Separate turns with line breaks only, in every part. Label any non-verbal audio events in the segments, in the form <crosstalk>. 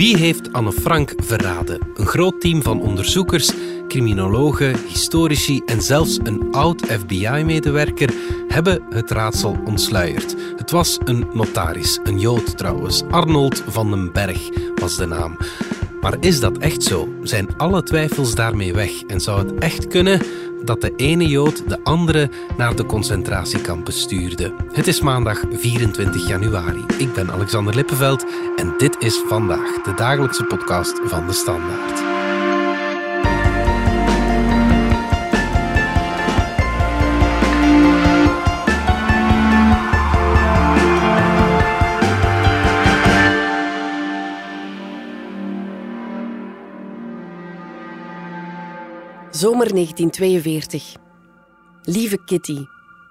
Wie heeft Anne Frank verraden? Een groot team van onderzoekers, criminologen, historici en zelfs een oud FBI-medewerker hebben het raadsel ontsluierd. Het was een notaris, een Jood trouwens. Arnold van den Berg was de naam. Maar is dat echt zo? Zijn alle twijfels daarmee weg? En zou het echt kunnen dat de ene Jood de andere naar de concentratiekampen stuurde? Het is maandag 24 januari. Ik ben Alexander Lippenveld en dit is vandaag de dagelijkse podcast van de Standaard.
Zomer 1942. Lieve Kitty,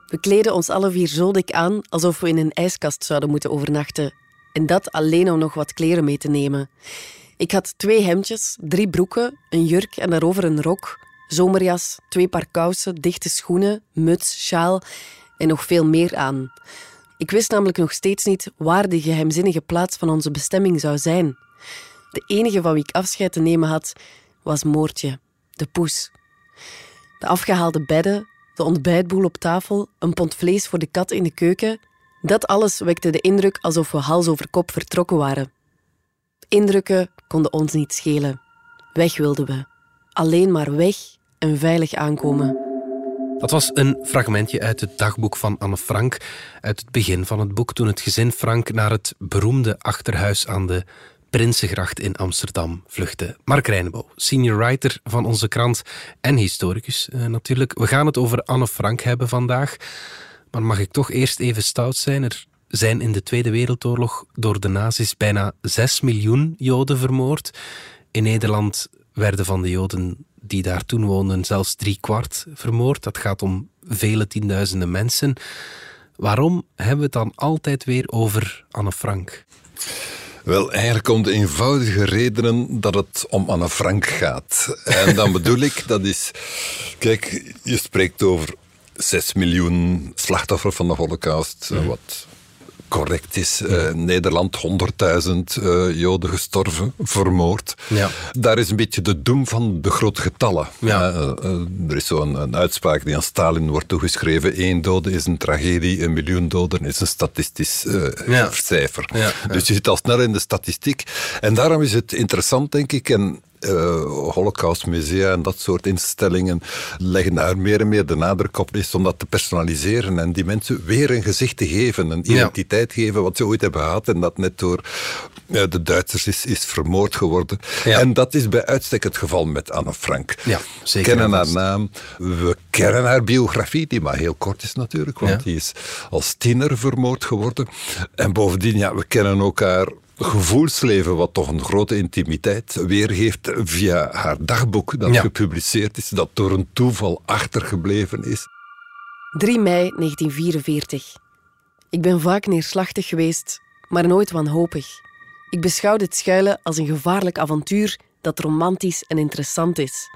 we kleden ons alle vier zo dik aan alsof we in een ijskast zouden moeten overnachten. En dat alleen om nog wat kleren mee te nemen. Ik had twee hemdjes, drie broeken, een jurk en daarover een rok, zomerjas, twee paar kousen, dichte schoenen, muts, sjaal en nog veel meer aan. Ik wist namelijk nog steeds niet waar de geheimzinnige plaats van onze bestemming zou zijn. De enige van wie ik afscheid te nemen had, was Moortje, de poes. De afgehaalde bedden, de ontbijtboel op tafel, een pond vlees voor de kat in de keuken. Dat alles wekte de indruk alsof we hals over kop vertrokken waren. Indrukken konden ons niet schelen. Weg wilden we. Alleen maar weg en veilig aankomen.
Dat was een fragmentje uit het dagboek van Anne Frank, uit het begin van het boek, toen het gezin Frank naar het beroemde achterhuis aan de Prinsengracht in Amsterdam vluchtte. Mark Reinebo, senior writer van onze krant en historicus eh, natuurlijk. We gaan het over Anne Frank hebben vandaag. Maar mag ik toch eerst even stout zijn? Er zijn in de Tweede Wereldoorlog door de nazi's bijna 6 miljoen Joden vermoord. In Nederland werden van de Joden die daar toen woonden zelfs drie kwart vermoord. Dat gaat om vele tienduizenden mensen. Waarom hebben we het dan altijd weer over Anne Frank?
Wel, eigenlijk om de eenvoudige redenen dat het om Anne Frank gaat. En dan bedoel ik, dat is... Kijk, je spreekt over 6 miljoen slachtoffers van de holocaust, mm. wat correct is. Uh, Nederland 100.000 uh, Joden gestorven, vermoord. Ja. Daar is een beetje de doem van de grote getallen. Ja. Uh, er is zo'n een uitspraak die aan Stalin wordt toegeschreven. Eén dode is een tragedie, een miljoen doden is een statistisch cijfer. Dus je zit al snel in de statistiek. En daarom is het interessant, denk ik, en uh, Holocaustmusea en dat soort instellingen leggen daar meer en meer de nadruk op is om dat te personaliseren en die mensen weer een gezicht te geven, een identiteit geven wat ze ooit hebben gehad en dat net door uh, de Duitsers is, is vermoord geworden. En dat is bij uitstek het geval met Anne Frank. Ja, zeker. We kennen haar naam, we kennen haar biografie, die maar heel kort is natuurlijk, want die is als tiener vermoord geworden. En bovendien, ja, we kennen ook haar gevoelsleven, wat toch een grote intimiteit weergeeft via haar dagboek dat gepubliceerd is, dat door een toeval achtergebleven is.
3 mei 1944. Ik ben vaak neerslachtig geweest, maar nooit wanhopig. Ik beschouw dit schuilen als een gevaarlijk avontuur dat romantisch en interessant is.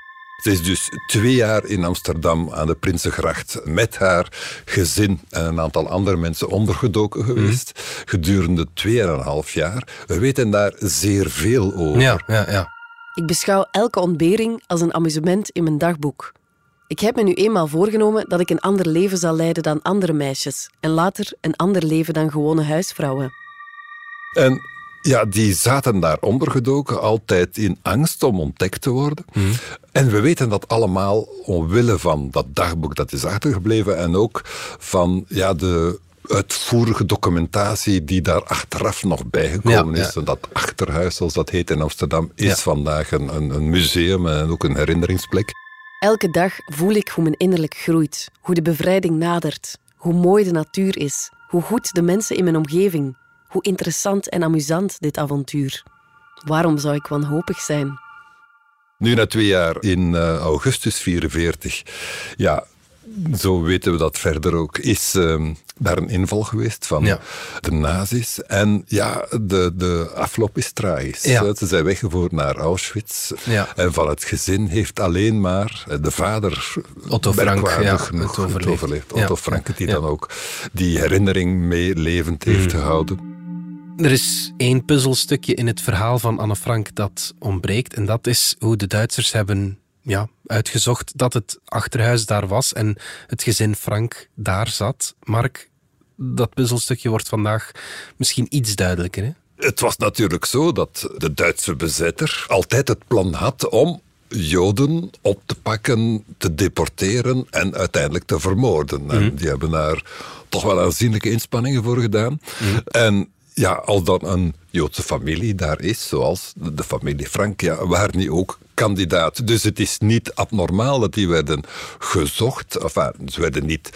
Ze is dus twee jaar in Amsterdam aan de Prinsengracht met haar gezin en een aantal andere mensen ondergedoken geweest. Mm. Gedurende tweeënhalf jaar. We weten daar zeer veel over. Ja, ja, ja.
Ik beschouw elke ontbering als een amusement in mijn dagboek. Ik heb me nu eenmaal voorgenomen dat ik een ander leven zal leiden dan andere meisjes. En later een ander leven dan gewone huisvrouwen.
En ja, die zaten daar ondergedoken, altijd in angst om ontdekt te worden. Mhm. En we weten dat allemaal omwille van dat dagboek dat is achtergebleven en ook van ja, de uitvoerige documentatie die daar achteraf nog bijgekomen is. En dat achterhuis, zoals dat heet in Amsterdam, is vandaag een, een, een museum en ook een herinneringsplek.
Elke dag voel ik hoe mijn innerlijk groeit, hoe de bevrijding nadert, hoe mooi de natuur is, hoe goed de mensen in mijn omgeving, hoe interessant en amusant dit avontuur. Waarom zou ik wanhopig zijn?
Nu na twee jaar in uh, augustus 44, ja, zo weten we dat verder ook, is uh, daar een inval geweest van de nazi's. En ja, de, de afloop is tragisch. Ze zijn weggevoerd naar Auschwitz. En van het gezin heeft alleen maar de vader
Otto Frank
genoeg het overleefd. Otto Frank, die dan ook die herinnering mee levend heeft mm. gehouden.
Er is één puzzelstukje in het verhaal van Anne Frank dat ontbreekt. En dat is hoe de Duitsers hebben ja, uitgezocht dat het achterhuis daar was en het gezin Frank daar zat. Mark, dat puzzelstukje wordt vandaag misschien iets duidelijker. Hè?
Het was natuurlijk zo dat de Duitse bezetter altijd het plan had om Joden op te pakken, te deporteren en uiteindelijk te vermoorden. En mhm. die hebben daar toch wel aanzienlijke inspanningen voor gedaan. Mhm. En ja, als dan een Joodse familie daar is, zoals de familie Frank, ja, waren die ook kandidaat. Dus het is niet abnormaal dat die werden gezocht. Enfin, ze werden niet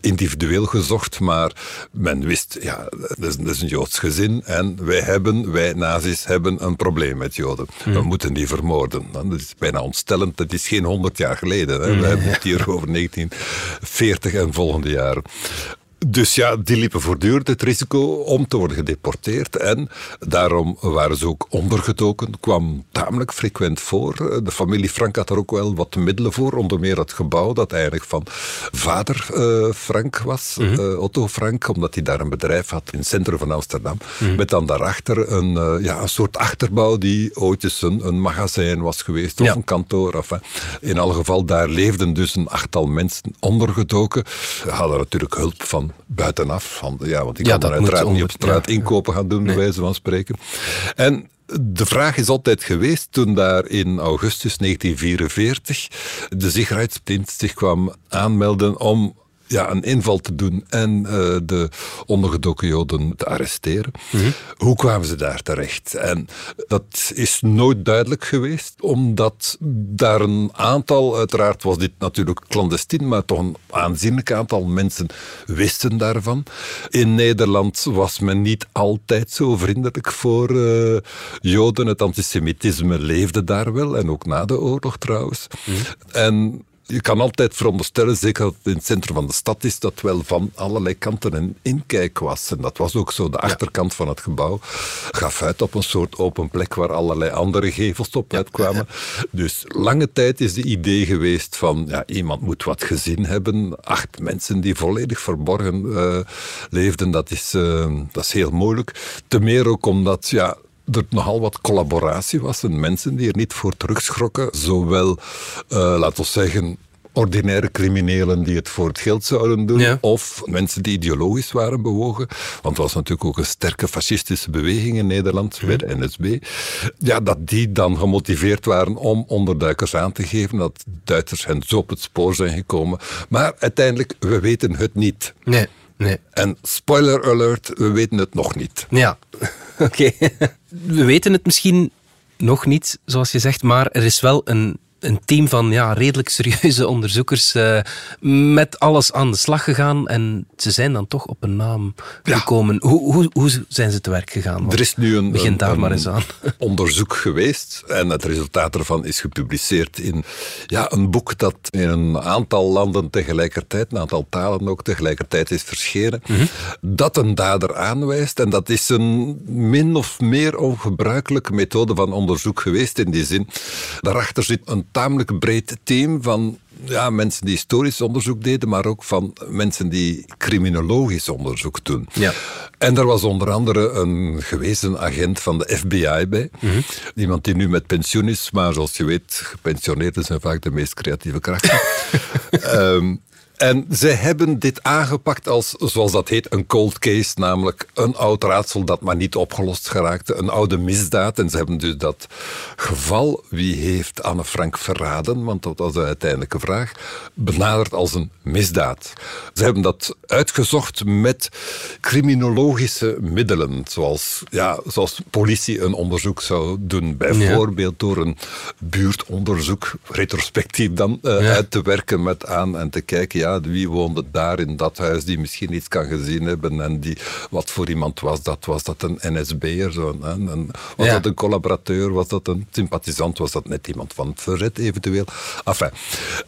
individueel gezocht, maar men wist, ja, dat is, een Joods gezin en wij hebben, wij nazi's hebben een probleem met Joden. We hmm. moeten die vermoorden. Dat is bijna ontstellend, dat is geen honderd jaar geleden. Hè. We hebben het hier over 1940 en volgende jaren. Dus ja, die liepen voortdurend het risico om te worden gedeporteerd. En daarom waren ze ook ondergedoken. kwam tamelijk frequent voor. De familie Frank had er ook wel wat middelen voor. Onder meer het gebouw dat eigenlijk van vader uh, Frank was. Mhm. Eh, Otto Frank, omdat hij daar een bedrijf had in het centrum van Amsterdam. Mhm. Met dan daarachter een, uh, ja, een soort achterbouw die ooit eens een, een magazijn was geweest. Of een kantoor. Enfin. In alle geval, daar leefden dus een achttal mensen ondergedoken. Ze hadden natuurlijk hulp van buitenaf. Van, ja, want ik kan dan uiteraard niet op straat inkopen gaan doen, bij wijze van spreken. En de vraag is altijd geweest, toen daar in augustus 1944 de Sicherheidsdienst zich kwam aanmelden om ja, een inval te doen en uh, de ondergedoken Joden te arresteren. Mhm. Hoe kwamen ze daar terecht? En dat is nooit duidelijk geweest, omdat daar een aantal, uiteraard was dit natuurlijk clandestien, maar toch een aanzienlijk aantal mensen wisten daarvan. In Nederland was men niet altijd zo vriendelijk voor uh, Joden. Het antisemitisme leefde daar wel, en ook na de oorlog trouwens. Mhm. En je kan altijd veronderstellen, zeker dat het in het centrum van de stad is, dat wel van allerlei kanten een inkijk was. En dat was ook zo. De achterkant van het gebouw gaf uit op een soort open plek waar allerlei andere gevels op uitkwamen. Dus lange tijd is de idee geweest van ja, iemand moet wat gezien hebben. Acht mensen die volledig verborgen uh, leefden, dat is, uh, dat is heel moeilijk. Te meer ook omdat ja, er nogal wat collaboratie was en mensen die er niet voor terugschrokken. Zowel, uh, laten we zeggen, ordinaire criminelen die het voor het geld zouden doen, of mensen die ideologisch waren bewogen. Want er was natuurlijk ook een sterke fascistische beweging in Nederland bij de NSB. Ja, dat die dan gemotiveerd waren om onderduikers aan te geven, dat Duitsers hen zo op het spoor zijn gekomen. Maar uiteindelijk, we weten het niet.
Nee. Nee.
En spoiler alert, we weten het nog niet.
Ja, <laughs> oké. We weten het misschien nog niet, zoals je zegt, maar er is wel een een team van ja, redelijk serieuze <laughs> onderzoekers uh, met alles aan de slag gegaan. En ze zijn dan toch op een naam gekomen. Hoe, hoe, hoe zijn ze te werk gegaan?
er is nu een,
begin daar maar eens aan. <laughs>
onderzoek geweest. En het resultaat ervan is gepubliceerd in ja, een boek dat in een aantal landen tegelijkertijd, een aantal talen ook tegelijkertijd is verschenen. Mhm. Dat een dader aanwijst. En dat is een min of meer ongebruikelijke methode van onderzoek geweest. In die zin, daarachter zit een tamelijk breed team van ja, mensen die historisch onderzoek deden, maar ook van mensen die criminologisch onderzoek doen. Ja. En er was onder andere een gewezen agent van de FBI bij. Mm Iemand die nu met pensioen is, maar zoals je weet, gepensioneerden zijn vaak de meest creatieve krachten. um, <laughs> En zij hebben dit aangepakt als, zoals dat heet, een cold case, namelijk een oud raadsel dat maar niet opgelost geraakte, een oude misdaad. En ze hebben dus dat geval, wie heeft Anne Frank verraden, want dat was de uiteindelijke vraag, benaderd als een misdaad. Ze hebben dat uitgezocht met criminologische middelen, zoals, ja, zoals politie een onderzoek zou doen, bijvoorbeeld door een buurtonderzoek, retrospectief dan, uh, uit te werken met aan en te kijken, ja, wie woonde daar in dat huis die misschien iets kan gezien hebben en die, wat voor iemand was dat? Was dat een NSB'er? Zo, was dat een collaborateur? Was dat een sympathisant? Was dat net iemand van het verzet eventueel? Enfin.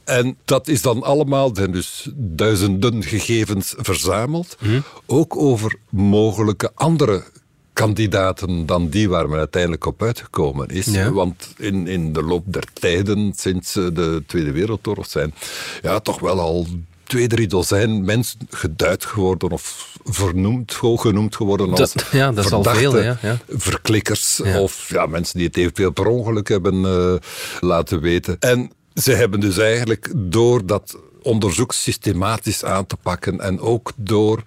En dat is dan allemaal, zijn dus duizenden gegevens verzameld, hm. ook over mogelijke andere kandidaten dan die waar men uiteindelijk op uitgekomen is. Want in, in de loop der tijden, sinds de Tweede Wereldoorlog, zijn ja, toch wel al twee, drie dozijn mensen geduid geworden of vernoemd, genoemd geworden als
dat, ja, dat is al veel, ja, ja.
verklikkers of ja, mensen die het eventueel per ongeluk hebben uh, laten weten. En ze hebben dus eigenlijk door dat onderzoek systematisch aan te pakken en ook door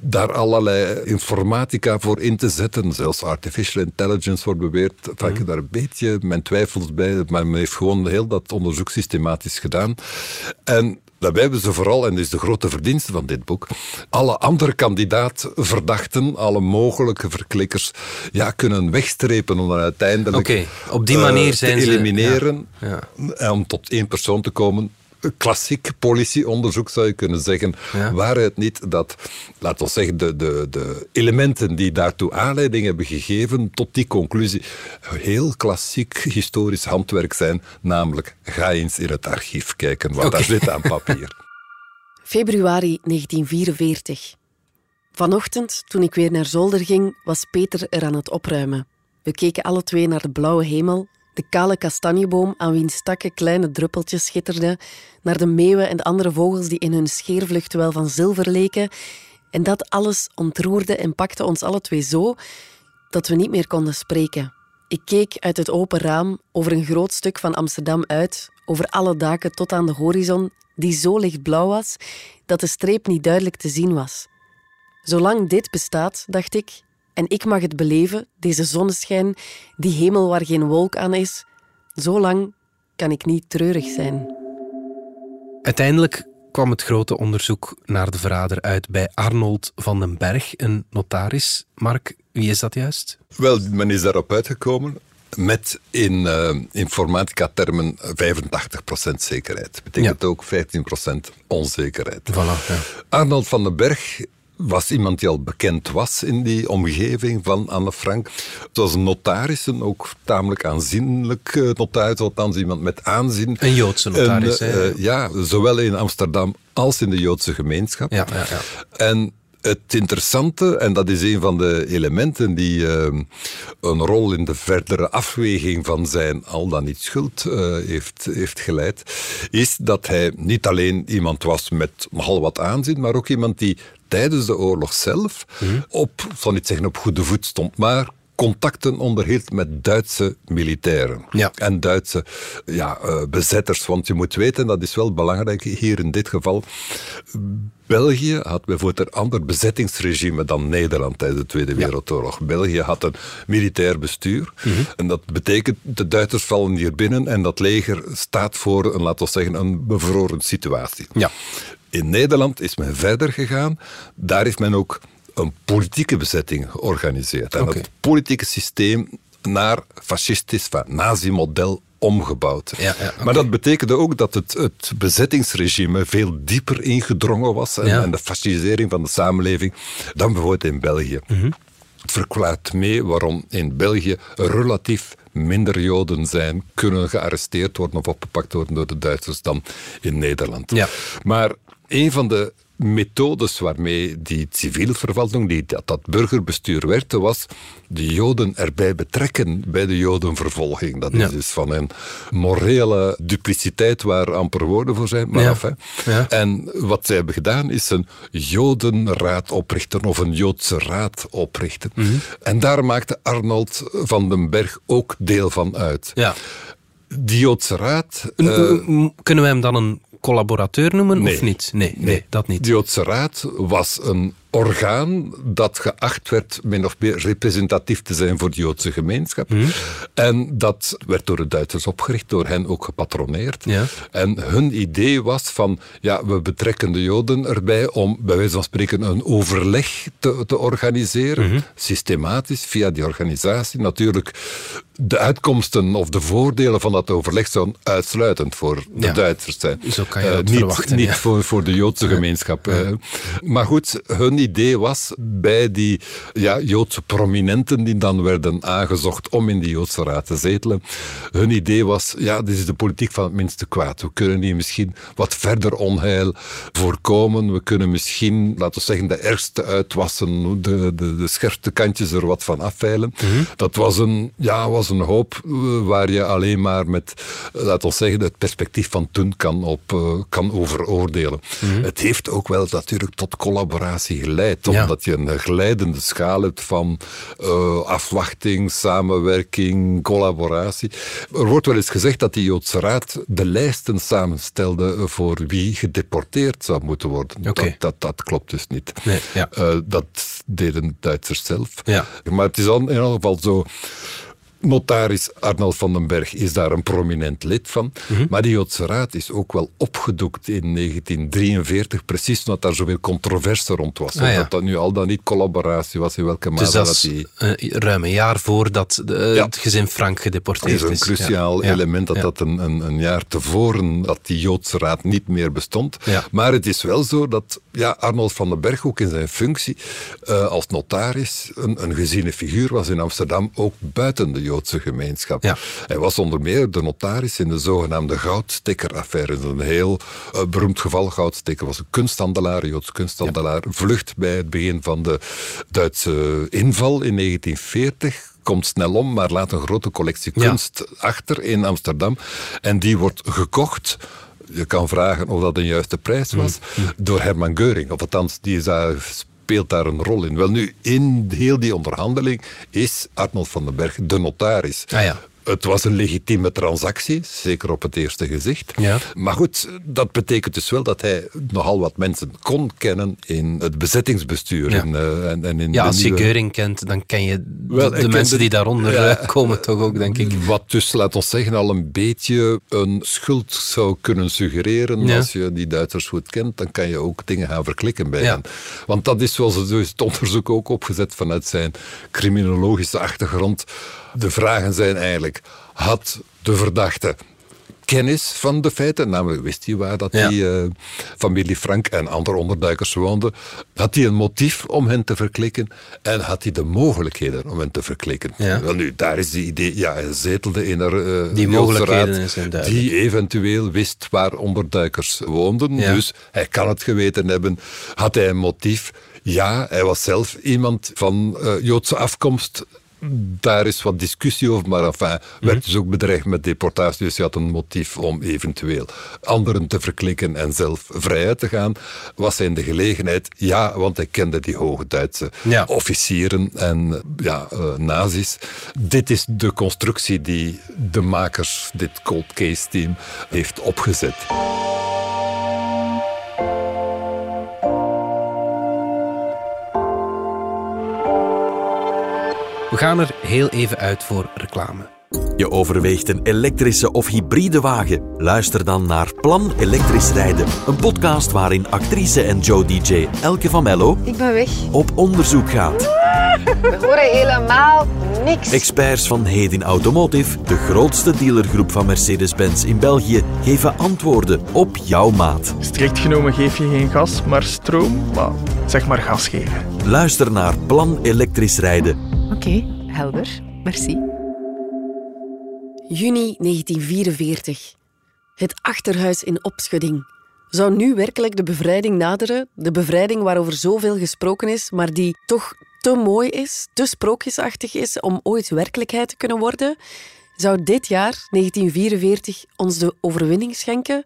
daar allerlei informatica voor in te zetten, zelfs artificial intelligence wordt beweerd, mm. ik heb daar een beetje mijn twijfels bij, maar men heeft gewoon heel dat onderzoek systematisch gedaan. En Daarbij hebben ze vooral, en dat is de grote verdienste van dit boek, alle andere kandidaatverdachten, alle mogelijke verklikkers, ja, kunnen wegstrepen om dan uiteindelijk
okay, op die manier
uh,
zijn
te elimineren. ja. Om tot één persoon te komen klassiek politieonderzoek zou je kunnen zeggen. Ja. Waaruit niet dat, laten we zeggen, de, de, de elementen die daartoe aanleiding hebben gegeven tot die conclusie heel klassiek historisch handwerk zijn. Namelijk, ga eens in het archief kijken wat daar zit aan papier. <laughs>
Februari 1944. Vanochtend, toen ik weer naar zolder ging, was Peter er aan het opruimen. We keken alle twee naar de blauwe hemel de kale kastanjeboom aan wiens takken kleine druppeltjes schitterden, naar de meeuwen en de andere vogels die in hun scheervlucht wel van zilver leken. En dat alles ontroerde en pakte ons alle twee zo dat we niet meer konden spreken. Ik keek uit het open raam over een groot stuk van Amsterdam uit, over alle daken tot aan de horizon, die zo lichtblauw was dat de streep niet duidelijk te zien was. Zolang dit bestaat, dacht ik, en ik mag het beleven, deze zonneschijn, die hemel waar geen wolk aan is. Zo lang kan ik niet treurig zijn.
Uiteindelijk kwam het grote onderzoek naar de verrader uit bij Arnold van den Berg, een notaris. Mark, wie is dat juist?
Wel, men is daarop uitgekomen met in uh, informatica-termen 85% zekerheid. Dat betekent ook 15% onzekerheid.
Voilà, ja.
Arnold van den Berg was iemand die al bekend was in die omgeving van Anne Frank. Het was een notaris, ook tamelijk aanzienlijk uh, notaris, althans iemand met aanzien.
Een Joodse notaris,
en, uh, Ja, zowel in Amsterdam als in de Joodse gemeenschap.
Ja, ja, ja.
En het interessante, en dat is een van de elementen die uh, een rol in de verdere afweging van zijn al dan niet schuld uh, heeft, heeft geleid, is dat hij niet alleen iemand was met nogal wat aanzien, maar ook iemand die tijdens de oorlog zelf mm op, zal niet zeggen op goede voet stond, maar contacten onderhield met Duitse militairen
ja.
en Duitse ja, uh, bezetters. Want je moet weten, dat is wel belangrijk hier in dit geval. België had bijvoorbeeld een ander bezettingsregime dan Nederland tijdens de Tweede Wereldoorlog. België had een militair bestuur. Mm -hmm. En dat betekent, de Duitsers vallen hier binnen en dat leger staat voor, een, laten we zeggen, een bevroren situatie.
Ja.
In Nederland is men verder gegaan. Daar heeft men ook een politieke bezetting georganiseerd. En het politieke systeem naar fascistisch, van nazi-model omgebouwd.
Ja, ja, oké.
Maar dat betekende ook dat het, het bezettingsregime veel dieper ingedrongen was en,
Ja.
en de fascisering van de samenleving dan bijvoorbeeld in België.
Mhm.
Het verklaart mee waarom in België relatief minder Joden zijn, kunnen gearresteerd worden of opgepakt worden door de Duitsers dan in Nederland.
Ja.
Maar een van de methodes waarmee die civiele vervalting, die, dat, dat burgerbestuur werkte, was de Joden erbij betrekken bij de Jodenvervolging. Dat is
Ja.
dus van een morele dupliciteit waar amper woorden voor zijn. Maar
Ja.
af.
Ja.
En wat zij hebben gedaan is een Jodenraad oprichten of een Joodse raad oprichten.
Mhm.
En daar maakte Arnold van den Berg ook deel van uit.
Ja.
Die Joodse raad... Eh,
kunnen we hem dan een collaborateur noemen
nee.
of niet? Nee, nee, dat niet.
De Joodse Raad was een orgaan dat geacht werd min of meer representatief te zijn voor de Joodse gemeenschap.
Mhm.
En dat werd door de Duitsers opgericht, door hen ook gepatroneerd.
Ja.
En hun idee was van, ja, we betrekken de Joden erbij om bij wijze van spreken een overleg te, te organiseren,
Mhm.
systematisch, via die organisatie. Natuurlijk, de uitkomsten of de voordelen van dat overleg zouden uitsluitend voor de
Ja.
Duitsers zijn.
Zo kan je
Eh, niet,
verwachten,
Niet
ja.
voor, voor de Joodse gemeenschap. eh. Maar goed, hun idee was bij die ja, Joodse prominenten die dan werden aangezocht om in die Joodse raad te zetelen. Hun idee was, ja, dit is de politiek van het minste kwaad. We kunnen hier misschien wat verder onheil voorkomen. We kunnen misschien, laten we zeggen, de ergste uitwassen, de, de, de scherpste kantjes er wat van afveilen. Mhm. Dat was een, ja, was een hoop eh, waar je alleen maar met, laten we zeggen, het perspectief van toen kan, op, uh, kan over oordelen. Mhm. Het heeft ook wel natuurlijk tot collaboratie geleid, omdat je een glijdende schaal hebt van uh, afwachting, samenwerking, collaboratie. Er wordt wel eens gezegd dat die Joodse Raad de lijsten samenstelde voor wie gedeporteerd zou moeten worden. Dat, dat, dat, klopt dus niet. Nee, ja. uh, dat deden Duitsers zelf. Ja. Maar het is in ieder geval zo Notaris Arnold van den Berg is daar een prominent lid van. Mhm. Maar die Joodse Raad is ook wel opgedoekt in 1943, precies omdat daar zoveel controverse rond was. Ah, Dat dat nu al dan niet collaboratie was, in welke
mate dus dat, dat die... ruim een jaar voordat de, het gezin Frank gedeporteerd is.
Het is een cruciaal element dat dat een, een, een, jaar tevoren, dat die Joodse Raad niet meer bestond. Maar het is wel zo dat ja, Arnold van den Berg ook in zijn functie uh, als notaris een, een geziene figuur was in Amsterdam, ook buiten de Joodse gemeenschap. Ja. Hij was onder meer de notaris in de zogenaamde goudstekkeraffaire. Een heel uh, beroemd geval. Goudstekker was een kunsthandelaar, een Joods kunsthandelaar. Vlucht bij het begin van de Duitse inval in 1940 komt snel om, maar laat een grote collectie kunst achter in Amsterdam. En die wordt gekocht je kan vragen of dat een juiste prijs was, mm. door Herman Geuring. Of althans, die is daar speelt daar een rol in? Wel nu, in heel die onderhandeling is Arnold van den Berg de notaris. Ah ja het was een legitieme transactie, zeker op het eerste gezicht. Ja. Maar goed, dat betekent dus wel dat hij nogal wat mensen kon kennen in het bezettingsbestuur. Ja,
eh, en, en in ja als je Geuring kent, dan ken je de, mensen die daaronder eh, komen toch ook, denk ik.
Wat dus, laat ons zeggen, al een beetje een schuld zou kunnen suggereren. Als je die Duitsers goed kent, dan kan je ook dingen gaan verklikken bij hen. Want dat is zoals het onderzoek ook opgezet vanuit zijn criminologische achtergrond de vragen zijn eigenlijk, had de verdachte kennis van de feiten, namelijk wist hij waar dat die uh, familie Frank en andere onderduikers woonden, had hij een motief om hen te verklikken? En had hij de mogelijkheden om hen te verklikken. Wel nu, daar is die idee, ja, hij zetelde in er uh, die mogelijkheden raad, die eventueel wist waar onderduikers woonden, dus hij kan het geweten hebben. Had hij een motief? Ja, hij was zelf iemand van uh, Joodse afkomst daar is wat discussie over, maar enfin, werd mhm. dus ook bedreigd met deportatie. Dus je had een motief om eventueel anderen te verklikken en zelf vrijuit te gaan. Was hij in de gelegenheid? Ja, want hij kende die hoge Duitse officieren en ja, uh, nazi's. Dit is de constructie die de makers, dit cold case team, heeft opgezet.
Gaan er heel even uit voor reclame.
Je overweegt een elektrische of hybride wagen? Luister dan naar Plan Elektrisch Rijden. Een podcast waarin actrice en Joe DJ Elke van Mello...
Ik ben weg.
...op onderzoek gaat.
We horen helemaal niks.
Experts van Hedin Automotive, de grootste dealergroep van Mercedes-Benz in België, geven antwoorden op jouw maat.
Strikt genomen geef je geen gas, maar stroom. Maar zeg maar gas geven.
Luister naar Plan Elektrisch Rijden
Oké, helder. Merci.
Juni 1944. Het achterhuis in opschudding. Zou nu werkelijk de bevrijding naderen? De bevrijding waarover zoveel gesproken is, maar die toch te mooi is, te sprookjesachtig is om ooit werkelijkheid te kunnen worden? Zou dit jaar, 1944, ons de overwinning schenken?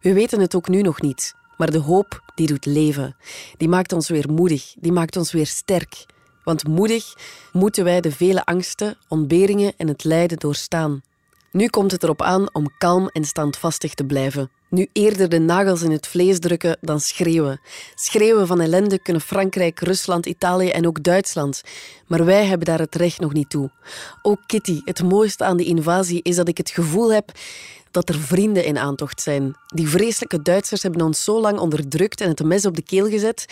We weten het ook nu nog niet. Maar de hoop die doet leven. Die maakt ons weer moedig. Die maakt ons weer sterk. Want moedig moeten wij de vele angsten, ontberingen en het lijden doorstaan. Nu komt het erop aan om kalm en standvastig te blijven. Nu eerder de nagels in het vlees drukken dan schreeuwen. Schreeuwen van ellende kunnen Frankrijk, Rusland, Italië en ook Duitsland. Maar wij hebben daar het recht nog niet toe. Ook Kitty, het mooiste aan de invasie is dat ik het gevoel heb dat er vrienden in aantocht zijn. Die vreselijke Duitsers hebben ons zo lang onderdrukt en het mes op de keel gezet,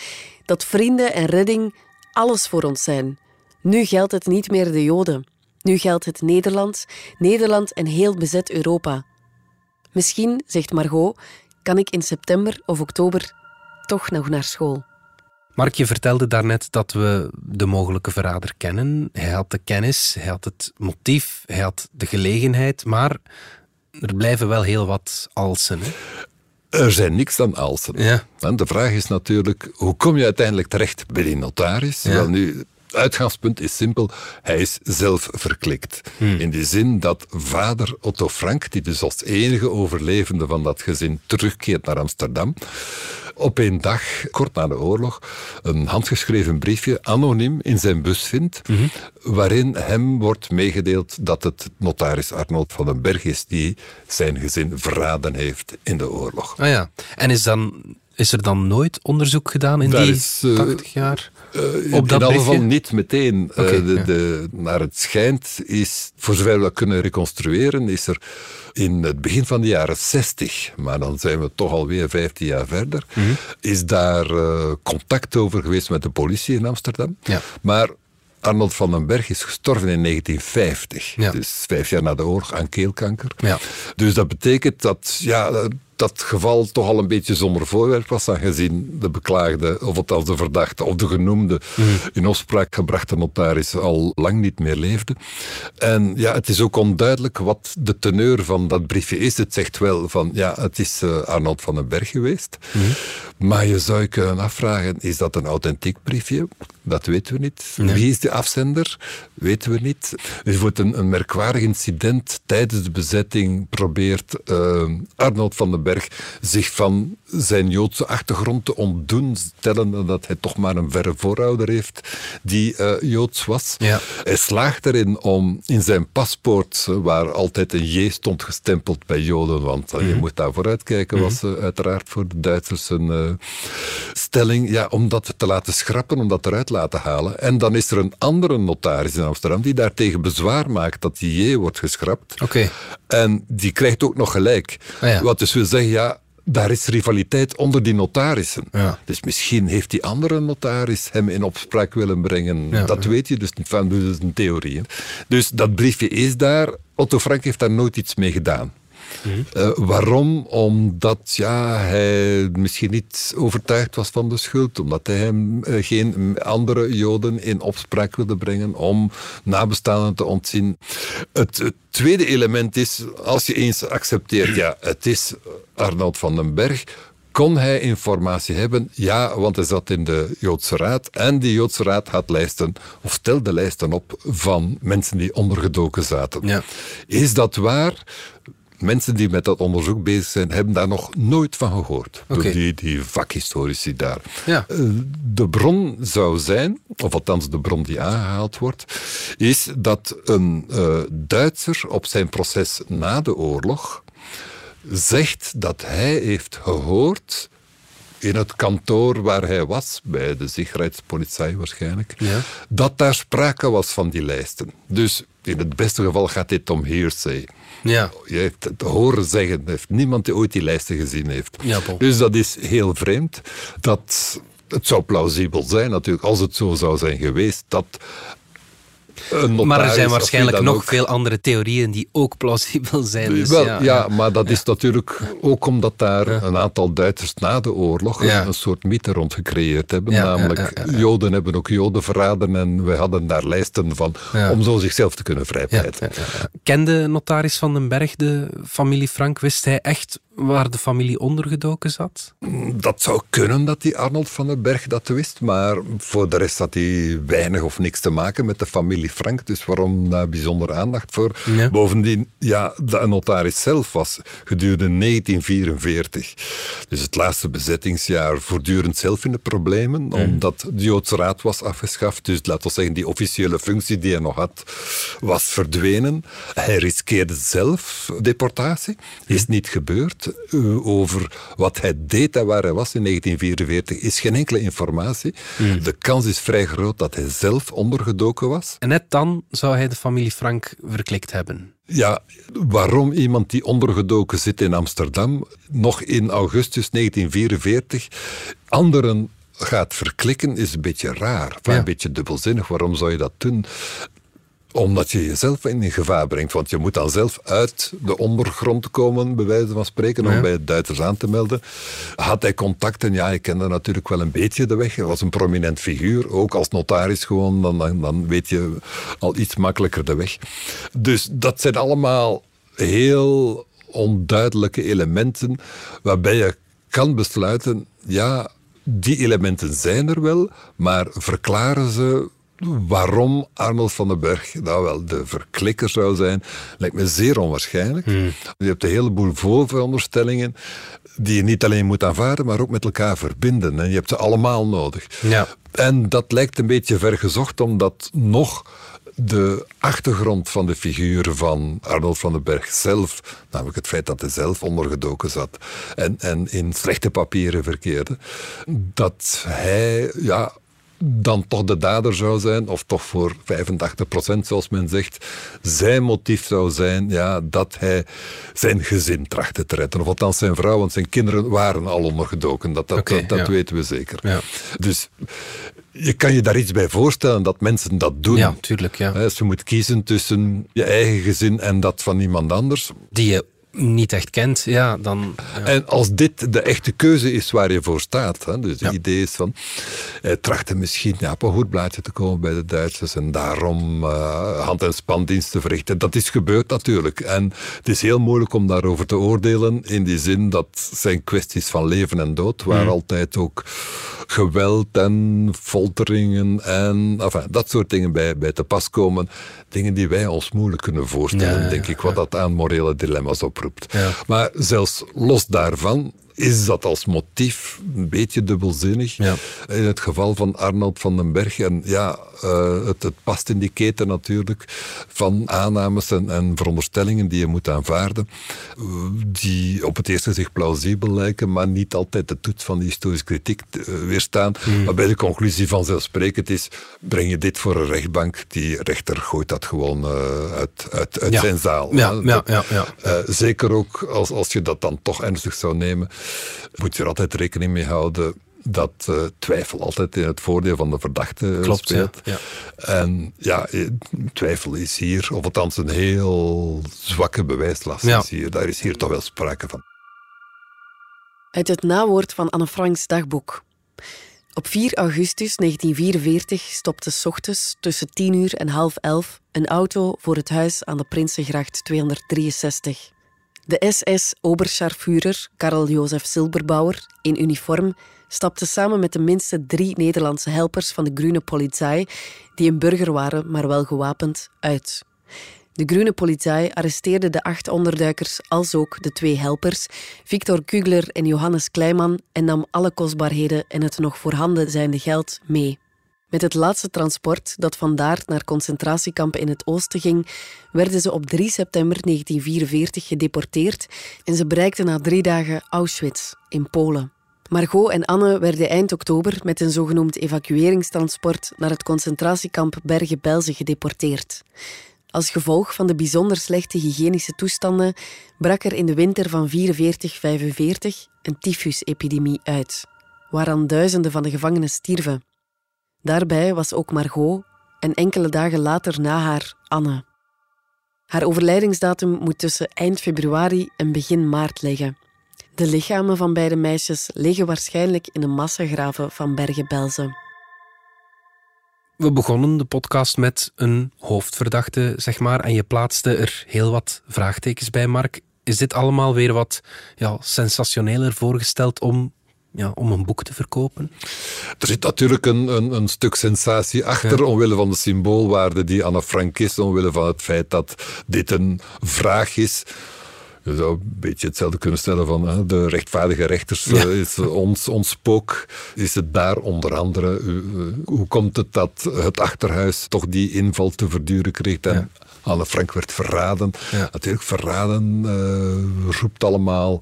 dat vrienden en redding alles voor ons zijn. Nu geldt het niet meer de Joden. Nu geldt het Nederland, Nederland en heel bezet Europa. Misschien, zegt Margot, kan ik in september of oktober toch nog naar school.
Mark, je vertelde daarnet dat we de mogelijke verrader kennen. Hij had de kennis, hij had het motief, hij had de gelegenheid, maar er blijven wel heel wat alsen. Hè?
Er zijn niks dan alsen.
Ja.
De vraag is natuurlijk, hoe kom je uiteindelijk terecht bij die notaris?
Ja.
Wel nu, uitgangspunt is simpel, hij is zelf verklikt. In die zin dat vader Otto Frank, die dus als enige overlevende van dat gezin terugkeert naar Amsterdam, op een dag, kort na de oorlog, een handgeschreven briefje anoniem in zijn bus vindt, waarin hem wordt meegedeeld dat het notaris Arnold van den Berg is die zijn gezin verraden heeft in de oorlog.
Ah ja. En is, dan, is er dan nooit onderzoek gedaan in
Daar
die
is, eh,
80 jaar?
Uh,
Op dat
in geval niet meteen. Uh,
Oké,
de,
ja.
de, naar het schijnt is, voor zover we dat kunnen reconstrueren, is er in het begin van de jaren 60, maar dan zijn we toch alweer 15 jaar verder,
Mhm.
is daar uh, contact over geweest met de politie in Amsterdam.
Ja.
Maar Arnold van den Berg is gestorven in 1950.
Ja.
Dus vijf jaar na de oorlog aan keelkanker.
Ja.
Dus dat betekent dat ja, dat geval toch al een beetje zonder voorwerp was, aangezien de beklaagde, of althans de verdachte, of de genoemde, in opspraak gebrachte notaris al lang niet meer leefde. En ja, het is ook onduidelijk wat de teneur van dat briefje is. Het zegt wel van, ja, het is eh, Arnold van den Berg geweest. Maar je zou je kunnen afvragen, is dat een authentiek briefje? Dat weten we niet. Wie is de afzender? Weten we niet. Er wordt een, een merkwaardig incident tijdens de bezetting probeert eh, Arnold van den Berg zich van zijn Joodse achtergrond te ontdoen, stellende dat hij toch maar een verre voorouder heeft die eh, Joods was.
Ja.
Hij slaagt erin om in zijn paspoort, eh, waar altijd een J stond gestempeld bij Joden, want eh, je moet daar vooruitkijken, was eh, uiteraard voor de Duitsers een stelling, ja, om dat te laten schrappen, om dat eruit te laten halen. En dan is er een andere notaris in Amsterdam die daartegen bezwaar maakt dat die J wordt geschrapt.
Oké.
En die krijgt ook nog gelijk.
Ah ja.
Wat dus wil zeggen, ja, daar is rivaliteit onder die notarissen.
Ja.
Dus misschien heeft die andere notaris hem in opspraak willen brengen.
Ja,
dat
ja.
weet je dus niet van, dus dat is een theorie. hè. Dus dat briefje is daar. Otto Frank heeft daar nooit iets mee gedaan. Eh, waarom? Omdat ja, hij misschien niet overtuigd was van de schuld. Omdat hij hem eh, geen andere Joden in opspraak wilde brengen om nabestaanden te ontzien. Het, het tweede element is, als je eens accepteert, ja, het is Arnold van den Berg. Kon hij informatie hebben? Ja, want hij zat in de Joodse Raad. En die Joodse Raad had lijsten, of stelde lijsten op van mensen die ondergedoken zaten.
Ja.
Is dat waar? Mensen die met dat onderzoek bezig zijn, hebben daar nog nooit van gehoord. Door die, die vakhistorici daar.
Ja.
Eh, De bron zou zijn, of althans de bron die aangehaald wordt, is dat een eh, Duitser op zijn proces na de oorlog zegt dat hij heeft gehoord in het kantoor waar hij was, bij de Sicherheidspolizei waarschijnlijk,
Ja.
dat daar sprake was van die lijsten. Dus in het beste geval gaat dit om hearsay.
Ja.
Je heeft het horen zeggen, heeft niemand die ooit die lijsten gezien heeft.
Ja,
dus dat is heel vreemd. Dat, het zou plausibel zijn natuurlijk, als het zo zou zijn geweest, dat
Maar er zijn waarschijnlijk nog
ook-
veel andere theorieën die ook plausibel zijn. Dus
wel,
ja,
ja, maar dat is natuurlijk ook omdat daar een aantal Duitsers na de oorlog een soort mythe rond gecreëerd hebben. Namelijk. Joden hebben ook Joden verraden en wij hadden daar lijsten van om zo zichzelf te kunnen vrijpleiten.
Kende notaris van den Berg de familie Frank? Wist hij echt waar de familie ondergedoken zat?
Dat zou kunnen dat die Arnold van den Berg dat wist, maar voor de rest had hij weinig of niks te maken met de familie Frank. Dus waarom daar bijzonder aandacht voor?
Ja.
Bovendien, ja, de notaris zelf was gedurende 1944, dus het laatste bezettingsjaar, voortdurend zelf in de problemen, omdat de Joodse Raad was afgeschaft. Dus laten we zeggen, die officiële functie die hij nog had, was verdwenen. Hij riskeerde zelf deportatie. Is niet gebeurd. Uh, over wat hij deed en waar hij was in 1944 is geen enkele informatie. De kans is vrij groot dat hij zelf ondergedoken was.
En net dan zou hij de familie Frank verklikt hebben.
Ja, waarom iemand die ondergedoken zit in Amsterdam nog in augustus 1944 anderen gaat verklikken is een beetje raar.
Ja.
Een beetje dubbelzinnig. Waarom zou je dat doen? Omdat je jezelf in gevaar brengt. Want je moet dan zelf uit de ondergrond komen, bij wijze van spreken, om bij de Duitsers aan te melden. Had hij contacten? Ja, ik kende natuurlijk wel een beetje de weg. Hij was een prominent figuur, ook als notaris gewoon. Dan, dan, dan weet je al iets makkelijker de weg. Dus dat zijn allemaal heel onduidelijke elementen waarbij je kan besluiten, ja, die elementen zijn er wel, maar verklaren ze waarom Arnold van den Berg nou wel de verklikker zou zijn, lijkt me zeer onwaarschijnlijk. Je hebt een heleboel voorveronderstellingen die je niet alleen moet aanvaarden, maar ook met elkaar verbinden. En je hebt ze allemaal nodig.
Ja.
En dat lijkt een beetje vergezocht, omdat nog de achtergrond van de figuur van Arnold van den Berg zelf, namelijk het feit dat hij zelf ondergedoken zat en, en in slechte papieren verkeerde, dat hij ja, dan toch de dader zou zijn, of toch voor 85% zoals men zegt, zijn motief zou zijn ja, dat hij zijn gezin trachtte te redden. Of althans zijn vrouw, want zijn kinderen waren al ondergedoken. Dat, dat, dat, dat
ja.
weten we zeker.
Ja.
Dus je kan je daar iets bij voorstellen dat mensen dat doen.
Ja, tuurlijk, ja.
Als je moet kiezen tussen je eigen gezin en dat van iemand anders.
Die je niet echt kent, ja, dan... ja.
En als dit de echte keuze is waar je voor staat, hè, dus het
Ja.
idee is van, hij trachtte misschien ja, op een goed blaadje te komen bij de Duitsers en daarom eh, hand- en spandienst te verrichten. Dat is gebeurd natuurlijk. En het is heel moeilijk om daarover te oordelen, in die zin dat zijn kwesties van leven en dood, waar altijd ook geweld en folteringen en enfin, dat soort dingen bij, bij te pas komen. Dingen die wij ons moeilijk kunnen voorstellen,
Ja,
denk ik, wat dat aan morele dilemma's Maar zelfs los daarvan is dat als motief een beetje dubbelzinnig.
Ja.
In het geval van Arnold van den Berg. En ja, eh, het, het past in die keten natuurlijk van aannames en, en veronderstellingen die je moet aanvaarden. eh, Die op het eerste gezicht plausibel lijken, maar niet altijd de toets van de historische kritiek eh, weerstaan.
Hmm.
Waarbij de conclusie vanzelfsprekend is, breng je dit voor een rechtbank, die rechter gooit dat gewoon uit, uit, uit
Ja.
zijn zaal.
Ja,
hè.
ja,
Dat-
ja, ja.
zeker ook als, als je dat dan toch ernstig zou nemen, moet je er altijd rekening mee houden dat eh, twijfel altijd in het voordeel van de verdachte eh,
Klopt,
speelt.
ja.
En ja, eh, twijfel is hier, of althans een heel zwakke bewijslast
Ja.
is hier. Daar is hier toch wel sprake van.
Uit het nawoord van Anne Franks dagboek. Op 4 augustus 1944 stopte 's ochtends tussen 10 uur en half elf een auto voor het huis aan de Prinsengracht 263. De SS-oberscharführer Karel Jozef Silberbauer in uniform stapte samen met tenminste drie Nederlandse helpers van de Groene Polizei, die een burger waren, maar wel gewapend, uit. De Groene Polizei arresteerde de acht onderduikers als ook de twee helpers, Victor Kugler en Johannes Kleiman, en nam alle kostbaarheden en het nog voorhanden zijnde geld mee. Met het laatste transport, dat vandaar naar concentratiekampen in het oosten ging, werden ze op 3 september 1944 gedeporteerd en ze bereikten na drie dagen Auschwitz in Polen. Margot en Anne werden eind oktober met een zogenoemd evacueringstransport naar het concentratiekamp Bergen-Belsen gedeporteerd. Als gevolg van de bijzonder slechte hygiënische toestanden brak er in de winter van 44-45 een tyfusepidemie uit, waaraan duizenden van de gevangenen stierven. Daarbij was ook Margot en enkele dagen later na haar Anne. Haar overlijdingsdatum moet tussen eind februari en begin maart liggen. De lichamen van beide meisjes liggen waarschijnlijk in de massagraven van Bergen-Belsen.
We begonnen de podcast met een hoofdverdachte, zeg maar, en je plaatste er heel wat vraagtekens bij, Mark. Is dit allemaal weer wat ja, sensationeler voorgesteld om, ja, om een boek te verkopen?
Er zit natuurlijk een, een, een stuk sensatie achter, omwille van de symboolwaarde die Anne Frank is, omwille van het feit dat dit een vraag is. Je zou een beetje hetzelfde kunnen stellen van hè, de rechtvaardige rechters
Ja.
eh, is ons, ons spook. Is het daar onder andere, eh, hoe komt het dat het achterhuis toch die inval te verduren kreeg? En Anne Frank werd verraden.
Ja.
Natuurlijk, verraden eh, roept allemaal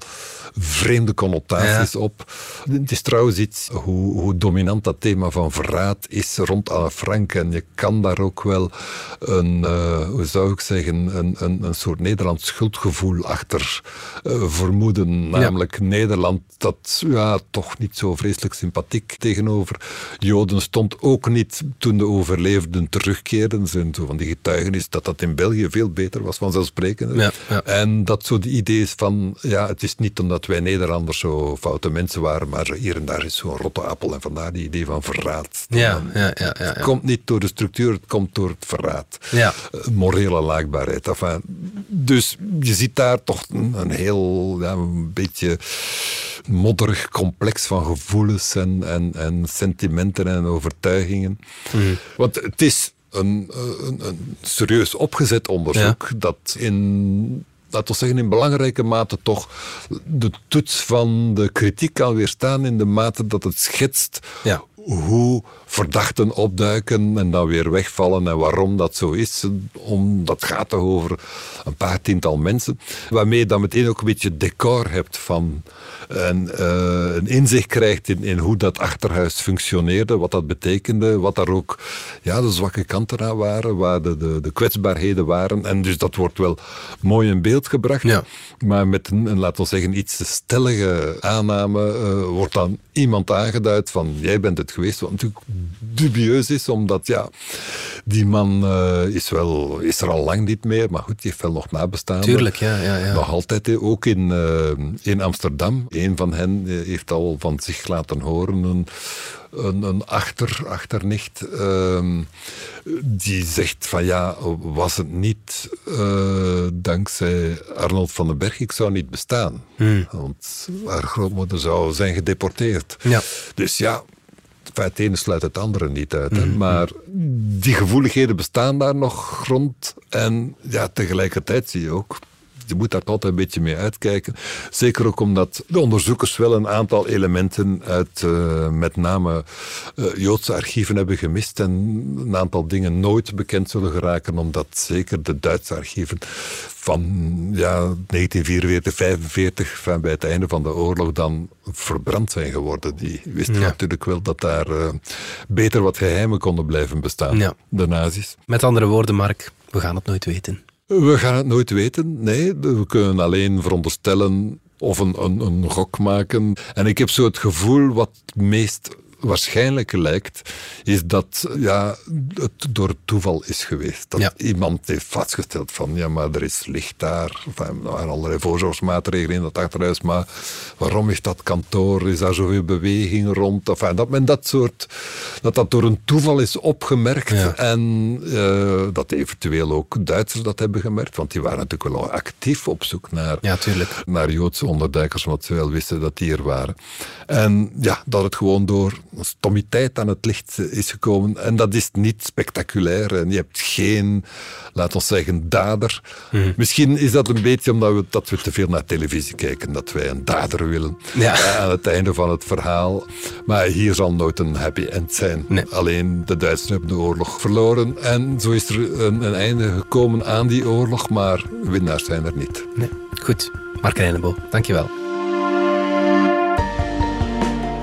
vreemde connotaties op. Het is trouwens iets hoe, hoe dominant dat thema van verraad is rond Anne Frank. En je kan daar ook wel een, eh, hoe zou ik zeggen, een, een, een soort Nederlands schuldgevoel achter eh, vermoeden. Namelijk Nederland dat ja, toch niet zo vreselijk sympathiek tegenover Joden stond. Ook niet toen de overlevenden terugkeerden. zijn zo van die getuigenis dat dat in België veel beter was vanzelfsprekend.
Ja, ja.
En dat zo de idee is van, ja, het is niet omdat wij Nederlanders zo foute mensen waren, maar zo hier en daar is zo'n rotte appel. En vandaar die idee van verraad.
Ja, ja, ja, ja.
Het komt niet door de structuur, het komt door het verraad.
Ja.
Eh, morele laakbaarheid. Enfin, dus je ziet daar toch een, een heel, ja, een beetje modderig complex van gevoelens en, en, en sentimenten en overtuigingen. Want het is een, een, een serieus opgezet onderzoek dat in laten we zeggen, in belangrijke mate toch de toets van de kritiek kan weerstaan in de mate dat het schetst
Ja.
Hoe verdachten opduiken en dan weer wegvallen en waarom dat zo is. Om, dat gaat toch over een paar tiental mensen. Waarmee je dan meteen ook een beetje decor hebt van en, eh, een inzicht krijgt in, in hoe dat achterhuis functioneerde, wat dat betekende, wat daar ook ja, de zwakke kanten aan waren, waar de, de, de kwetsbaarheden waren. En dus dat wordt wel mooi in beeld gebracht.
Ja.
Maar met een, een, laten we zeggen, iets te stellige aanname eh, wordt dan iemand aangeduid van jij bent het geweest. Wat natuurlijk dubieus is, omdat ja, die man eh, is, wel, is er al lang niet meer, maar goed, die heeft wel nog nabestaan.
Tuurlijk, ja, ja, ja.
Nog altijd, ook in, eh, in Amsterdam. Een van hen eh, heeft al van zich laten horen, een, een, een achter, achternicht, ehm, die zegt van ja, was het niet dankzij Arnold van den Berg, ik zou niet bestaan. Want haar grootmoeder zou zijn gedeporteerd.
Ja.
Dus ja, het ene sluit het andere niet uit. Hè? Maar die gevoeligheden bestaan daar nog rond. En ja, tegelijkertijd zie je ook. Je moet daar altijd een beetje mee uitkijken. Zeker ook omdat de onderzoekers wel een aantal elementen uit eh, met name eh, Joodse archieven hebben gemist. En een aantal dingen nooit bekend zullen geraken. Omdat zeker de Duitse archieven van ja, 1944, 45, van bij het einde van de oorlog dan verbrand zijn geworden. Die wisten
Ja.
natuurlijk wel dat daar eh, beter wat geheimen konden blijven bestaan.
Ja.
De nazi's.
Met andere woorden, Mark, we gaan het nooit weten.
We gaan het nooit weten. Nee, we kunnen alleen veronderstellen of een, een, een gok maken. En ik heb zo het gevoel wat meest waarschijnlijk lijkt, is dat ja, het door toeval is geweest. Dat
Ja.
iemand heeft vastgesteld van, ja, maar er is licht daar. Enfin, er waren allerlei voorzorgsmaatregelen in dat achterhuis, maar waarom is dat kantoor, is daar zoveel beweging rond? Enfin, dat men dat soort, dat dat door een toeval is opgemerkt
Ja.
en eh, dat eventueel ook Duitsers dat hebben gemerkt, want die waren natuurlijk wel actief op zoek naar,
Ja, tuurlijk.
naar Joodse onderduikers, omdat ze wel wisten dat die er waren. En ja, dat het gewoon door stommiteit aan het licht is gekomen. En dat is niet spectaculair. En je hebt geen, laten we zeggen, dader.
Mhm.
Misschien is dat een beetje omdat we, dat we te veel naar televisie kijken, dat wij een dader willen
Ja.
eh, aan het einde van het verhaal. Maar hier zal nooit een happy end zijn.
Nee.
Alleen de Duitsers hebben de oorlog verloren. En zo is er een, een einde gekomen aan die oorlog, maar winnaars zijn er niet.
Nee. Goed, Mark Reinebo, dankjewel.